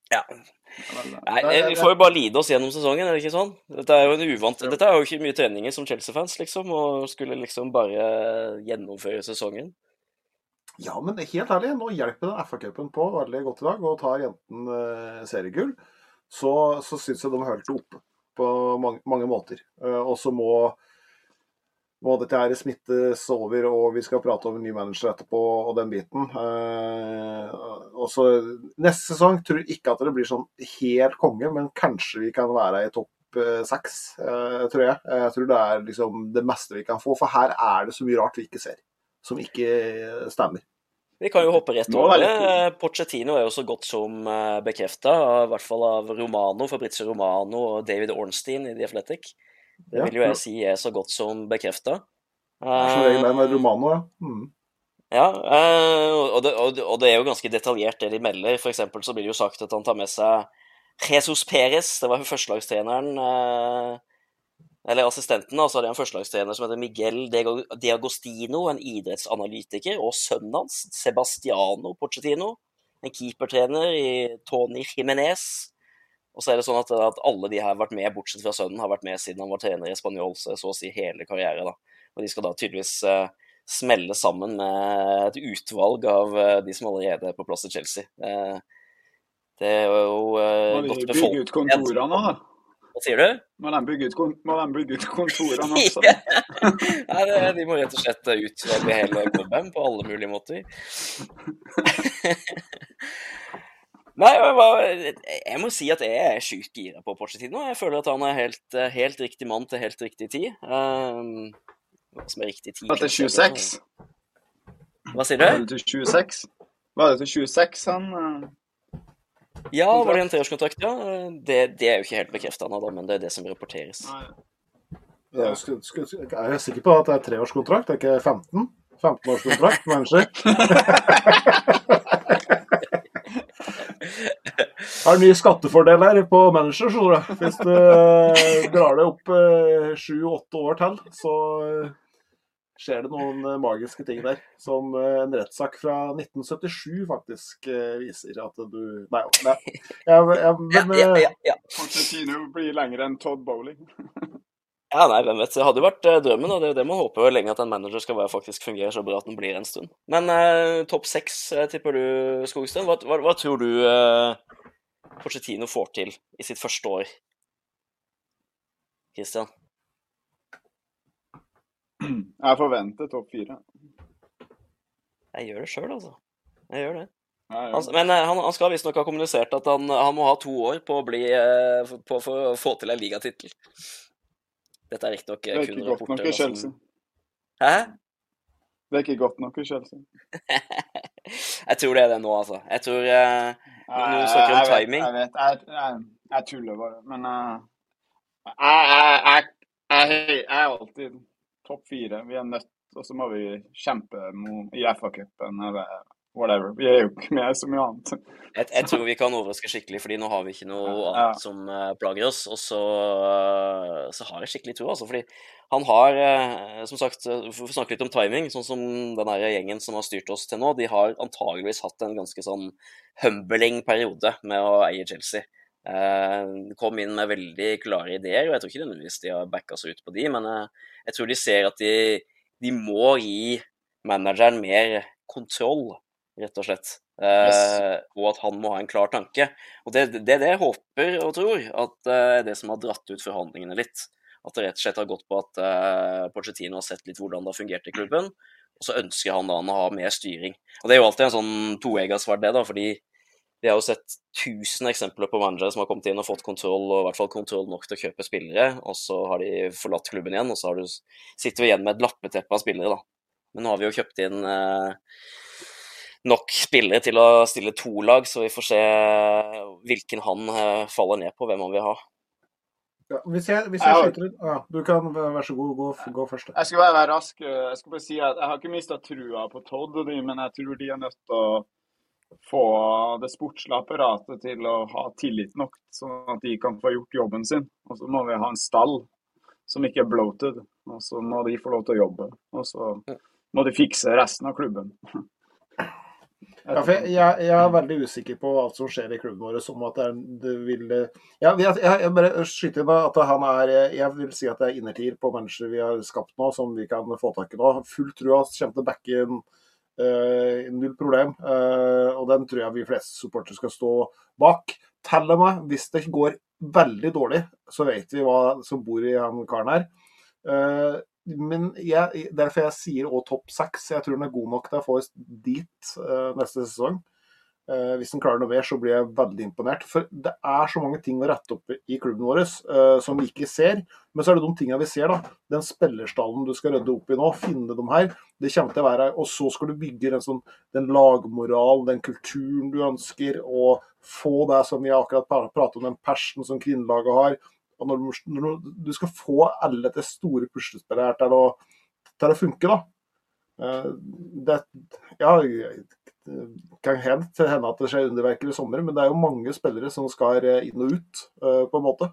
Ja. Nei, Vi får jo bare lide oss gjennom sesongen, er det ikke sånn? Dette er jo en uvant Dette er jo ikke mye treninger som Chelsea-fans, liksom, og skulle liksom bare gjennomføre sesongen. Ja, men helt ærlig, nå hjelper den FA-cupen på veldig godt i dag, og tar jenten eh, seriegull. Så, så syns jeg de har holdt det oppe på mange, mange måter. Eh, og så må, må dette her smittes over, og vi skal prate om en ny manager etterpå, og den biten. Eh, og så Neste sesong tror jeg ikke at det blir sånn helt konge, men kanskje vi kan være i topp eh, seks, eh, tror jeg. Jeg tror det er liksom det meste vi kan få, for her er det så mye rart vi ikke ser. Som ikke stemmer. Vi kan jo hoppe rett over er det. det Pochettino er jo så godt som bekrefta, i hvert fall av Romano, Fabrizio Romano og David Ornstein i The Athletic. Det vil jo jeg si er så godt som bekrefta. Som regel med Romano, ja. Mm. Ja, eh, og det, og, det, er jo ganske detaljert det de melder. For eksempel så blir det jo sagt at han tar med seg Jesus Perez, det var førstelagstreneren eh, Eller assistenten, og så hadde de en førstelagstrener som heter Miguel De en idrettsanalytiker, og sønnen hans, Sebastiano Pochettino, en keepertrener i Tony Jimenez. Og så er det sånn at, at alle de her har vært med, bortsett fra sønnen, har vært med siden han var trener i Spanjol, så, så å si hele karrieren. da. Og de skal da tydeligvis uh, smelle sammen med et utvalg av uh, de som allerede er på plass i Chelsea. Uh, det er jo uh, Må de godt med bygge ut kontorene òg, da? Hva sier du? Må de bygge ut, kon må de bygge ut kontorene også? Nei, det, de må rett og slett utvelge hele klubben på alle mulige måter. Nei, jeg, bare- jeg må si at jeg er sjukt gira på Pochettino. Jeg føler at han er helt, helt riktig mann til helt riktig tid. Um, hva som er riktig tid Var det til 26? Hva sier du? Var det til 26? Var det til 26 han eh, Ja, var det en treårskontrakt? Ja. Det, det er jo ikke helt bekrefta ennå, men det er det som rapporteres. Nei. Jeg er jeg sikker på at det er treårskontrakt, det er ikke 15? 15-årskontrakt, manager. Har skattefordel skattefordeler på manager, skjønner du. Hvis du eh, drar det opp sju-åtte år til, så eh, skjer det noen eh, magiske ting der. Som eh, en rettssak fra 1977 faktisk eh, viser at du Nei, nei. Jeg, jeg, men eh. Pochettino blir lengre enn Todd Bowling. ja, nei, hvem vet. Det hadde jo vært eh, drømmen, og det er jo det man håper jo lenge at en manager skal være, faktisk fungere så bra at den blir en stund. Men eh, topp seks, eh, tipper du, Skogstø. Hva, hva, hva tror du eh, Pochettino får til i sitt første år? Christian? Jeg forventer topp fire. Jeg gjør det sjøl, altså. Jeg gjør det. Han, men eh, han, han skal visstnok ha kommunisert at han, han må ha to år på å bli eh, for- på, for å få til en ligatittel. Dette er riktignok Det eh, er ikke godt nok rapporter. i Chelsea. Hæ? Det er ikke godt nok i Chelsea. jeg tror det er det nå, altså. Jeg tror uh, Når du snakker om jeg vet, timing. Jeg vet, jeg, jeg, jeg tuller bare. Men uh, jeg, jeg, jeg, jeg, jeg er alltid topp fire. Vi er nødt, og så må vi kjempe i FA-cupen eller whatever. Vi er jo ikke med så mye annet. Jeg, jeg tror vi kan overraske skikkelig, fordi nå har vi ikke noe Ja. annet som eh, plager oss. Og så, eh, så har jeg skikkelig tro, altså. Fordi han har, eh, som sagt, vi får snakke litt om timing, sånn som den her gjengen som har styrt oss til nå, de har antageligvis hatt en ganske sånn humbling periode med å eie Chelsea. Uh, kom inn med veldig klare ideer, og jeg tror ikke nødvendigvis de har backa seg ut på de, men jeg tror de ser at de, de må gi manageren mer kontroll, rett og slett. Eh, Yes. Og at han må ha en klar tanke. Og det det er det jeg håper og tror, at eh, det det som har dratt ut forhandlingene litt. At det rett og slett har gått på at uh, Pochettino har sett litt hvordan det har fungert i klubben, og så ønsker han da å ha mer styring. Og det er jo alltid en sånn toegga sverd, det, da, fordi vi har jo sett tusen eksempler på managere som har kommet inn og fått kontroll, og i hvert fall kontroll nok til å kjøpe spillere, og så har de forlatt klubben igjen, og så har du, sitter vi igjen med et lappeteppe av spillere, da. Men nå har vi jo kjøpt inn eh, nok spillere til å stille to lag, så vi får se hvilken han eh, faller ned på, hvem han vil ha. Ja, hvis jeg, hvis Jeg jeg skyter ut ja, Du kan vær så god, gå, gå først. Jeg skal bare være rask. Jeg skal bare si at jeg har ikke mista trua på Todd, og de, men jeg tror de er nødt til å få det sportslige apparatet til å ha tillit nok, sånn at de kan få gjort jobben sin. Og så må vi ha en stall som ikke er bloated, og så må de få lov til å jobbe. Og så må de fikse resten av klubben. Ja, for jeg, jeg, jeg er veldig usikker på alt som skjer i klubben vår. Som at det, det vil ja, jeg, jeg, bare skyter inn at han er Jeg vil si at det er innertier på mennesker vi har skapt nå, som vi kan få tak i nå. Full trua kommer til å backe inn. Uh, null problem. Uh, og den tror jeg vi fleste supportere skal stå bak. Til og med hvis det går veldig dårlig, så vet vi hva som bor i han karen her. Eh, men jeg, derfor jeg sier òg topp seks. Jeg tror den er god nok til å få oss dit uh, neste sesong. Uh, hvis den klarer noe mer, så blir jeg veldig imponert. For det er så mange ting å rette opp i klubben vår uh, som vi ikke ser. Men så er det de tingene vi ser. da. Den spillerstallen du skal rydde opp i nå, finne dem her. Det kommer til å være Og så skal du bygge den, sånn, den lagmoral, den kulturen du ønsker, og få det som vi akkurat pra- pratet om, den persen som kvinnelaget har. Og når du, når du, skal få alle de store puslespillere her til å, til å funke, da. Eh, Det, ja, kan hende hende at det skjer underverker i sommer, men det er jo mange spillere som skal eh, inn og ut, eh, på en måte,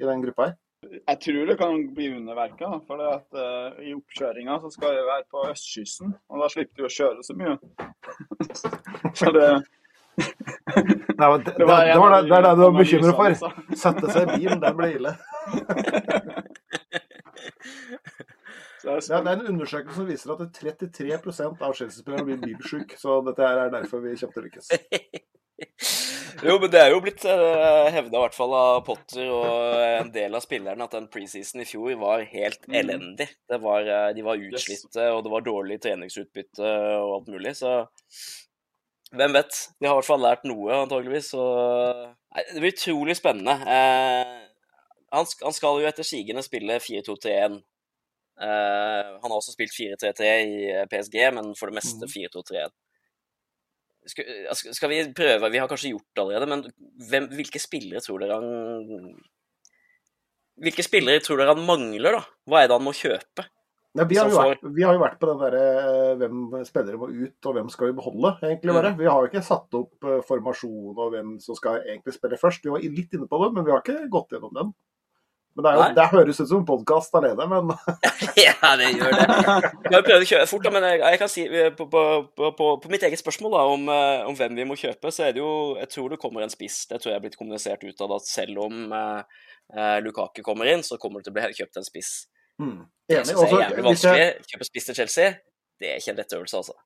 i den gruppa her. Jeg tror det kan bli underverka, for at, uh, i oppkjøringa skal vi være på østkysten, og da slipper du å kjøre så mye. så det, det, det, det var det, en var det, det er det du er bekymret for. Sette seg i bilen, det blir ille. Det er, det er en undersøkelse som viser at 33% av Chelsea-spillerne blir bilsjuke, så dette er derfor vi kjøpte lykkes. Jo, men det er jo blitt uh, hevda i hvert fall av Potter og en del av spillerne at den preseason i fjor var helt Mm. elendig. Det var, eh, de var utslitte, og det var dårlig treningsutbytte og alt mulig, så hvem vet? De har i hvert fall lært noe, antageligvis. Så Nei, det blir utrolig spennende. Eh, han, han skal jo etter sigende spille 4-2-3-1. Eh, han har også spilt 4-3-3 i eh, PSG, men for det meste 4-2-3-1. Skal, skal skal vi prøve Vi har kanskje gjort det allerede, men hvem, hvilke spillere tror dere han Hvilke spillere tror dere han mangler, da? Hva er det han må kjøpe? Nei, vi, har jo vært, vi har jo vært på den derre eh, hvem spillere må ut, og hvem skal vi beholde, egentlig bare. Vi har jo ikke satt opp eh, formasjon og hvem som skal egentlig spille først. Vi var litt inne på det, men vi har ikke gått gjennom den. Men det, jo, det høres ut som en podkast alene, men ja, det gjør det. Vi har prøvd å kjøre fort, da, men jeg, jeg kan si eh, på, på, på, på, mitt eget spørsmål da, om, eh, om hvem vi må kjøpe, så er det jo Jeg tror det kommer en spiss. Det tror jeg er blitt kommunisert ut av at selv om eh, eh, Lukaku kommer inn, så kommer det til å bli kjøpt en spiss. Mm, Det syns jeg er jævlig vanskelig jeg-. Kjøpe spiss til Chelsea, det er ikke en lett øvelse, altså.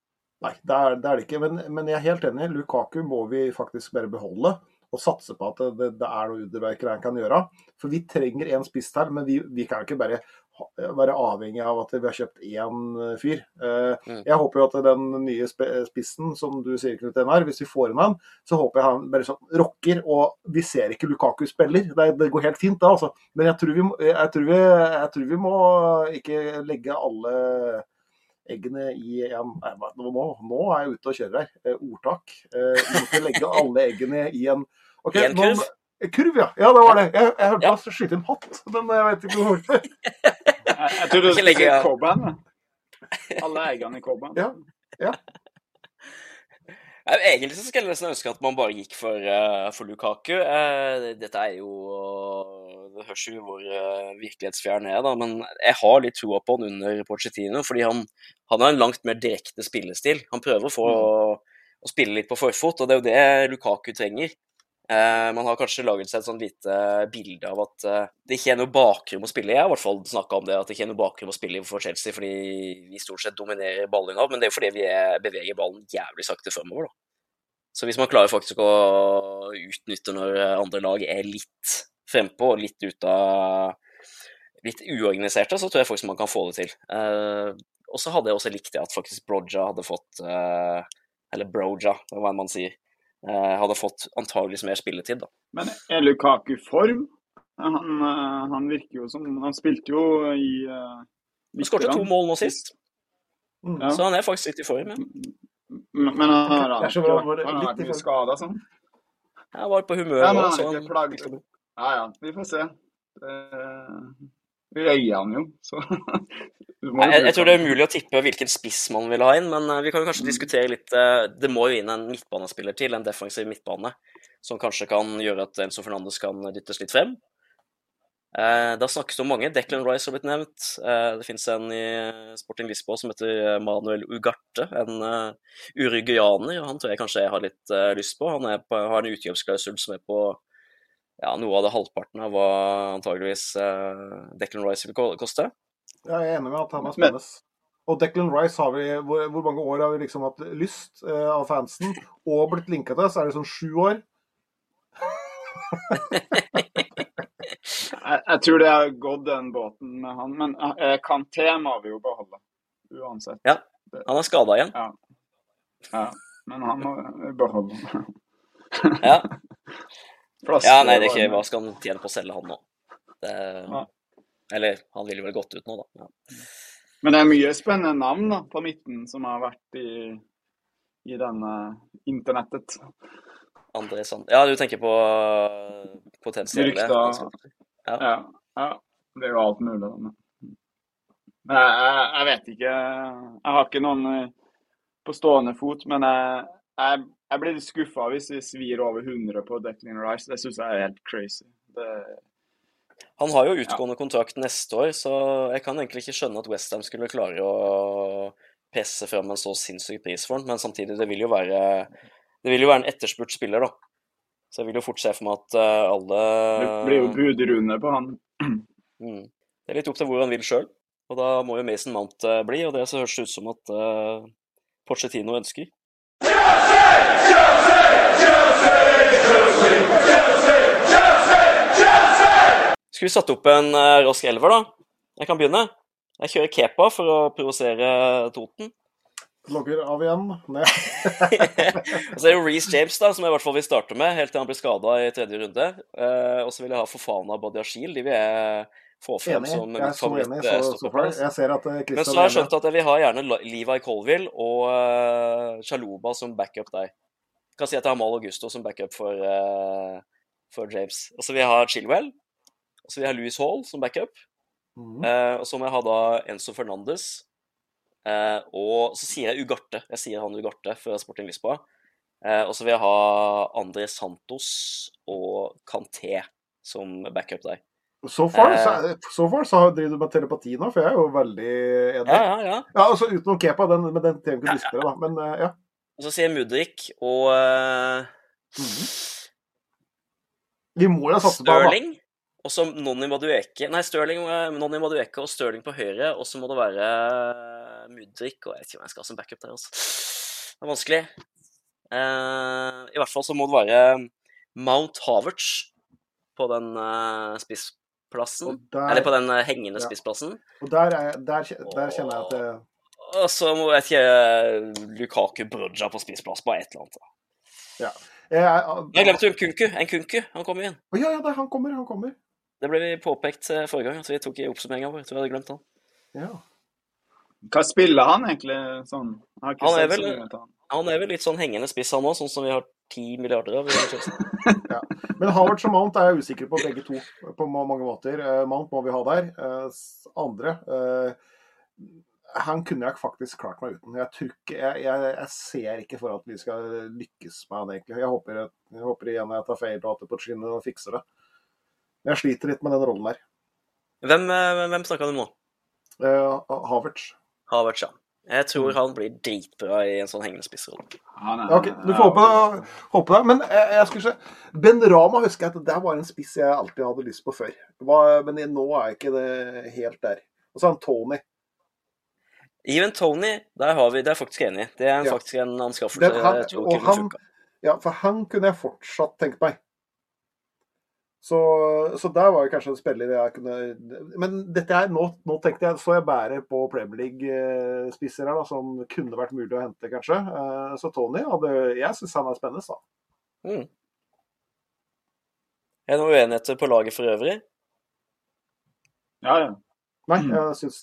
Nei, det er, det er det ikke. Men, men jeg er helt enig. Lukaku må vi faktisk bare beholde. Og satse på at det, det er noe underverker han kan gjøre. For vi trenger en spiss til, men vi, vi kan ikke bare være avhengig av at vi har kjøpt én eh, fyr. Eh, Mm. Jeg håper jo at den nye spissen, som du sier, Knut Einar, hvis vi får inn han, så håper jeg han bare sånn rocker. Og vi ser ikke Lukaku spiller. Det, det går helt fint, da, altså. Men jeg tror, vi, jeg, tror vi, jeg tror vi må ikke legge alle eggene i en Nei, nå, nå- er jeg ute og kjører her. Eh, ordtak. Eh, vi må ikke legge alle eggene i en Ok, nå- kurv? Ja. Ja, det var det. Jeg, jeg hørte Ja. skyte en hatt, men jeg vet ikke hvor. Jeg, jeg tror du Ikke skulle si jeg. Alle eierne i Coban. Ja. Ja, Egentlig så skulle jeg nesten ønske at man bare gikk for, uh, for Lukaku. Uh, dette er jo Det høres jo hvor uh, virkelighetsfjern er, da, men jeg har litt troa på han under Pochettino, fordi han, han har en langt mer direkte spillestil. Han prøver å få å spille litt på forfot, og det er jo det Lukaku trenger. Eh, man har kanskje laget seg et sånn lite bilde av at eh, det ikke er noe bakrom å spille i. Jeg har i hvert fall snakka om det, at det ikke er noe bakrom å spille i for Chelsea, fordi vi stort sett dominerer ballen av, Men det er jo fordi vi er, beveger ballen jævlig sakte fremover, da. Så hvis man klarer faktisk å utnytte når andre lag er litt frempå og litt ut av Litt uorganiserte, så tror jeg faktisk man kan få det til. Eh, og så hadde jeg også likt det at faktisk Broja hadde fått eh, Eller Broja, hva man sier. Eh, hadde fått antageligvis mer spilletid, da. Men er Lukaku i form? Han, eh, han virker jo som Han spilte jo i uh, Han skåret to mål nå sist, Mm. Så han er faktisk litt i form. Ja. Men men han har ikke bra, vært, han litt mye skada sånn. Jeg var på humør Ja, men han er ikke plaget. Ja ja, vi får se. Det- Vi han jo, jeg, jeg tror det er umulig å tippe hvilken spiss man vil ha inn, men eh, vi kan kanskje diskutere litt eh, Det må jo inn en midtbanespiller til, en defensiv midtbane, som kanskje kan gjøre at Enzo Fernandes kan dyttes litt frem. Det har snakkes om mange. Declan Rice har blitt nevnt. Eh, Det finnes en i Sporting Lisboa som heter eh, Manuel Ugarte, en uruguaner. Han tror jeg kanskje jeg har litt eh, lyst på. Han er på, har en utkjøpsklausul som er på ja, noe av det halvparten av hva antageligvis eh, Declan Rice vil koste. Ja, jeg er enig med at han er spennende. Og Declan Rice har vi hvor, hvor mange år har vi liksom hatt lyst eh, av fansen og blitt linka til? Så er det sånn sju år. Jeg, jeg tror det har gått den båten med han, men eh, Kanté må vi jo beholde. Uansett. Ja, Han er skada igjen. Ja, men han må vi beholde. Ja. Plass Ja, nei, det er ikke. Hva skal han tjene på å selge han nå? Det, Ja. eller han ville vel gått ut nå, da. Ja. Men det er mye spennende navn da, på midten som har vært i, i denne internettet. André Sand... Ja, du tenker på uh, potensielle Rykter. Ja. Ja, ja. Det er jo alt mulig. Men Men jeg, jeg, vet ikke. Jeg har ikke noen eh, på stående fot, men jeg, jeg, jeg blir litt skuffa hvis vi svir over 100 på Declan Rice. Det syns jeg er helt crazy. Det, Han har jo utgående kontrakt neste år, så jeg kan egentlig ikke skjønne at Westham skulle klare å presse fram en så sinnssyk pris for han, men samtidig, det vil jo være det vil jo være en etterspurt spiller, da. Så jeg vil jo fort se for meg at uh, alle det blir jo budrunde på han. Mm. Det er litt opp til hvor han vil sjøl. Og da må jo Mason Mount eh, bli, og det så høres det ut som at uh, Pochettino ønsker. Skulle vi satt opp en eh, rask elver, da? Jeg kan begynne. Jeg kjører Kepa for å provosere Toten. Logger av igjen. Nei. Og så er det Reece James, da, som jeg i hvert fall vil starte med, helt til han blir skada i tredje runde. Eh, og så vil jeg ha Fofana og Badiashil. De vil jeg få fram Enig. som Jeg så enig. Så, så favorittstopper. far. Jeg ser at eh, Men så har jeg skjønt at jeg vil ha gjerne Levi Colville og uh, Chaluba som backup deg. Jeg kan si at jeg har Mal Augusto som backup for, uh, for James. Og så vil jeg ha Chilwell. Og så vil jeg ha Louis Hall som backup. Mhm. Uh, og så må jeg ha da Enzo Fernandes. Eh, og så sier jeg Ugarte. Jeg sier han Ugarte fra Sporting Lisboa. Eh, og så vil jeg ha André Santos og Kanté som backup der. So far, Eh. så, so far så driver du med telepati nå, for jeg er jo veldig enig. Ja, ja, ja. Ja, altså Utenom Kepa, den, men den trenger vi ikke diskutere, da. Men uh, ja. Og så sier Mudrik og eh, Vi må jo satse på han, da. Stirling. Og så Nonni Madueke Nei, Stirling, Nonni Madueke og Stirling på høyre. Og så må det være Mudrik og Jeg vet ikke om jeg skal ha som backup der, altså. Det er vanskelig. Uh, I hvert fall så må det være Mount Havertz på den uh, spissplassen. Og der, Eller på den eh, hengende Ja. spissplassen. og der, er, der, der kjenner jeg at det, Og så må jeg ikke Lukaku Brudja på spissplass, bare et eller annet. jeg, jeg, Jeg glemte en Kunku. En Kunku, han kommer inn. Å, ja, ja, han kommer, han kommer. Det ble vi påpekt eh, forrige gang, at vi tok i oppsummeringa vår. Jeg tror jeg hadde glemt han. Ja. Hva spiller han egentlig sånn? Han er vel- så. Han er vel litt sånn hengende spiss, han òg, sånn som vi har ti milliarder av. ja. Men Howard og Mount er jeg usikker på begge to på mange måter. Eh, Mount må vi ha der. Eh, andre eh, han kunne jeg faktisk klart meg uten. Jeg, tror ikke, jeg, jeg, jeg ser ikke for at vi skal lykkes med han, egentlig. Jeg håper, jeg håper igjen jeg tar feil og at Pochettino fikser det. Men jeg sliter litt med den rollen der. Hvem, hvem snakka du om nå? Uh, Havertz. Havertz, ja. Jeg tror han blir dritbra i en sånn hengende spissrolle. Ja, ok, Du får håpe, håpe det. Men jeg, jeg skulle se Ben Rama husker jeg at det var en spiss jeg alltid hadde lyst på før. Men nå er jeg ikke det helt der. Og så er han Tony. Even Tony, der har vi, det er faktisk enig i. Det er en, Ja. faktisk en anskaffelse Den, han, jeg tror og han, ja, for han kunne jeg fortsatt tenkt meg. Så, så der var jo kanskje en spiller jeg kunne Men dette er, nå, nå tenkte jeg, så jeg bærer på Premier League-spisser her, da, som kunne vært mulig å hente, kanskje. Eh, Så Tony hadde Jeg syns han er spennende, da. Mm. Er det noen uenigheter på laget for øvrig? Ja, ja. Nei, jeg syns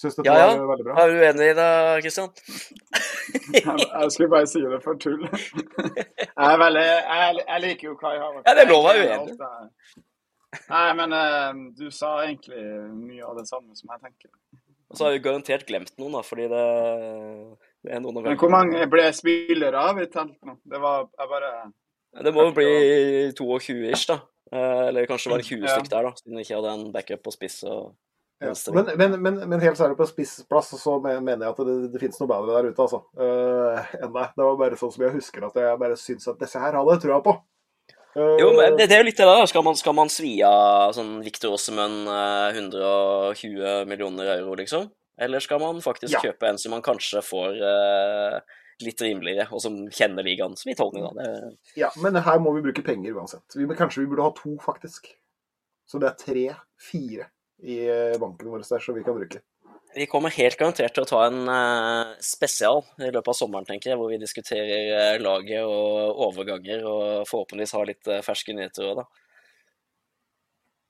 Syns dette Ja, ja. var veldig bra. Er du uenig i det, Kristian? Jeg, jeg skulle bare si det for tull. Jeg, veldig, jeg, jeg liker jo Kai Havertz. Ja, det er lov å være uenig. Nei, men uh, du sa egentlig mye av det samme som jeg tenker. Og så har vi garantert glemt noen, da, fordi det, det er noen å Men hvor mange ble spillere av i telt nå? Det var jeg bare Det må jo bli 22-ish, da. Eh, Eller kanskje var det 20 Ja. stykk der, da, siden vi ikke hadde en backup på spiss og. Men, men, men, men helt særlig på spissplass så mener jeg at det, det finnes noe bedre der ute, altså. Uh, enn det. Det var bare sånn som jeg husker at jeg bare syns at disse her hadde jeg trua på. Uh, Jo, men det, det er jo litt det der. Skal man, skal man svi av sånn Victor Ossemann eh, 120 millioner euro, liksom? Eller skal man faktisk Ja. kjøpe en som man kanskje får uh, litt rimeligere, og som kjenner ligaen, som i da. Det, Ja, men her må vi bruke penger uansett. Vi, kanskje vi burde ha to, faktisk. Så det er tre-fire i eh, banken vår der, som vi kan bruke. vi kommer helt garantert til å ta en eh, spesial i løpet av sommeren, tenker jeg, hvor vi diskuterer eh, laget og overganger, og forhåpentligvis har litt uh, ferske nyheter òg, da.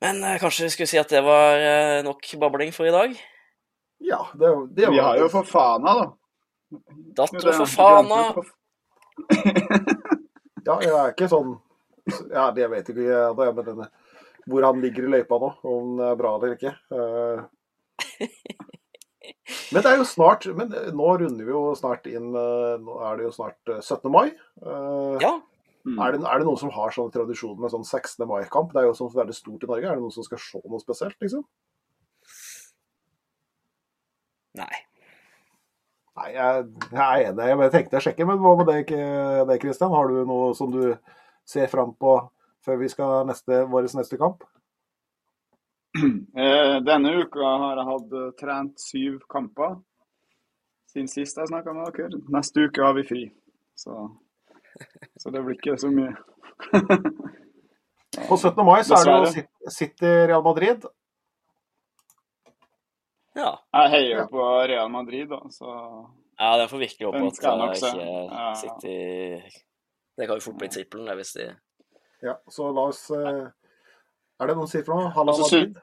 Men kanskje vi skulle si at det var nok babling for i dag? Ja, det, det Vi har jo for Fana, da. Datter for fana! Ja, jeg er ikke sånn Ja, det vet ikke jeg, men denne, hvor han ligger i løypa nå, om det er bra eller ikke. Eh, Men det er jo snart Men nå runder vi jo snart inn eh, Nå er det jo snart eh, 17. mai. Ja. Ja. Er, det, er det noen som har sånn tradisjon med sånn 16. mai-kamp? Det er jo sånn veldig stort i Norge. Er det noen som skal se noe spesielt, liksom? Nei. Nei, jeg, jeg er enig. Jeg tenkte jeg sjekker, men hva med deg, det, Kristian? Har du noe som du ser fram på før vi skal neste, vår neste kamp? Eh, Denne uka har jeg hatt eh, trent syv kamper siden sist jeg snakka med dere. Neste uke har vi fri. Så, så det blir ikke så mye. På 17. mai så er det jo. City- Real Madrid. Ja. Jeg heier jo på Real Madrid, da, så ja, den får virkelig håpe at ikke Ja. City Det kan jo fort bli trippelen, det, hvis de Ja, så la oss eh, Er det noen for noe? Halla Altså, Madrid?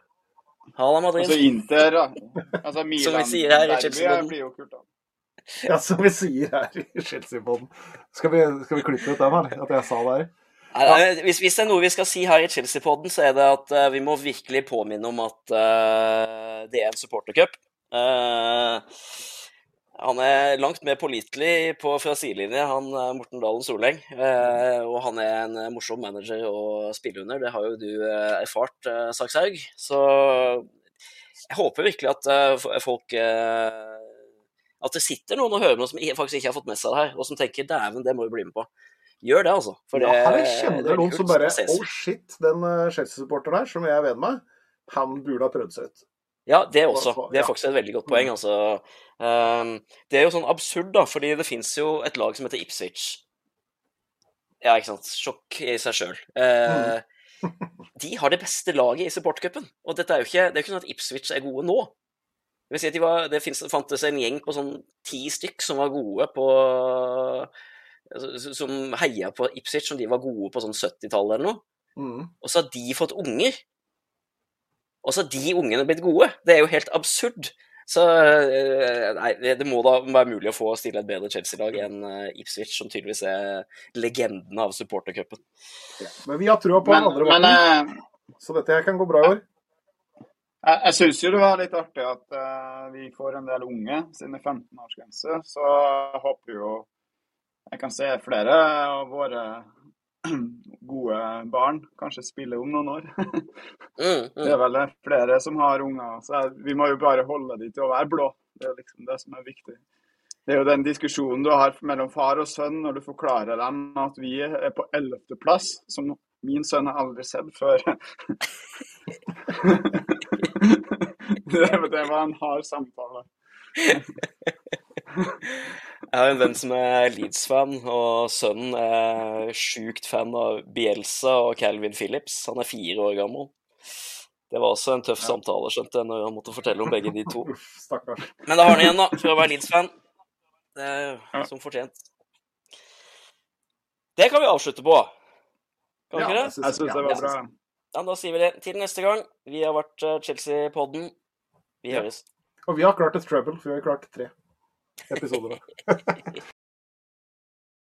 Halla Madrid. Altså Inter, da. Altså Som vi Milan sier her i da. Ja, som vi sier her i Chelsea-podden. Skal, vi- skal vi klippe ut den, her, At jeg sa det her? Nei, hvis, hvis det er noe vi skal si her i Chelsea-podden, så er det at uh, vi må virkelig påminne om at uh, det er en supportercup. Eh, han er langt mer pålitelig på fra sidelinje, han Morten Dalen Soleng. Eh, og han er en eh, morsom manager å spille under. Det har jo du eh, erfart, Sakshaug. Så jeg håper virkelig at eh, folk At det sitter noen og hører noe som faktisk ikke har fått med seg det her, og som tenker 'dæven, det må vi bli med på'. Gjør det, altså. For det, Ja, det kjenner er noen som bare. Oh shit, den Chelsea-supporteren der, som jeg er venn med, han burde ha prøvd seg ut. Ja, det også. Det er faktisk et veldig godt poeng. Altså. Um, det er jo sånn absurd, da, fordi det fins jo et lag som heter Ipswich. Ja, ikke sant. Sjokk i seg sjøl. Mm. de har det beste laget i supportcupen. Og dette er jo ikke, det er jo ikke sånn at Ipswich er gode nå. Det vil si at de var, det finnes, fantes en gjeng på sånn ti stykk som var gode på altså, Som heia på Ipswich, som de var gode på sånn 70-tallet eller noe. Mm. Og så har de fått unger. Og så de ungene blitt gode. Det er jo helt absurd. Så eh, nei, det må da være mulig å få stille et bedre Chelsea-lag enn eh, Ipswich, som tydeligvis er legenden av supportercupen. Ja. Men vi har trua på Men, den andre men måten, eh, så dette her kan gå bra i år. Jeg, jeg syns jo det var litt artig at uh, vi får en del unge siden det er 15-årsgrense. Så jeg håper jo jeg kan se flere av våre gode barn kanskje spiller om noen år. Mm, Det mm. er vel flere som har unger. Så vi må jo bare holde de til å være blå. Det er liksom det som er viktig. Det er jo den diskusjonen du har mellom far og sønn når du forklarer dem at vi er på ellevteplass, som min sønn har aldri sett før. det, det var en hard samtale. Jeg har en venn som er Leeds-fan, og sønnen er sjukt fan av Bielsa og Calvin Phillips. Han er fire år gammel. Det var også en tøff samtale, skjønte jeg, når han måtte fortelle om begge de to. Stakkars. Men da har han igjen, da, for å være Leeds-fan. Det er som fortjent. Det kan vi avslutte på. Kan vi Ja, ikke det? jeg syns det var bra. Ja, da sier vi det. Til neste gang. Vi har vært eh, Chelsea-podden. Vi Ja. høres. Og vi har klart et trouble, for vi har klart tre episoder. nå.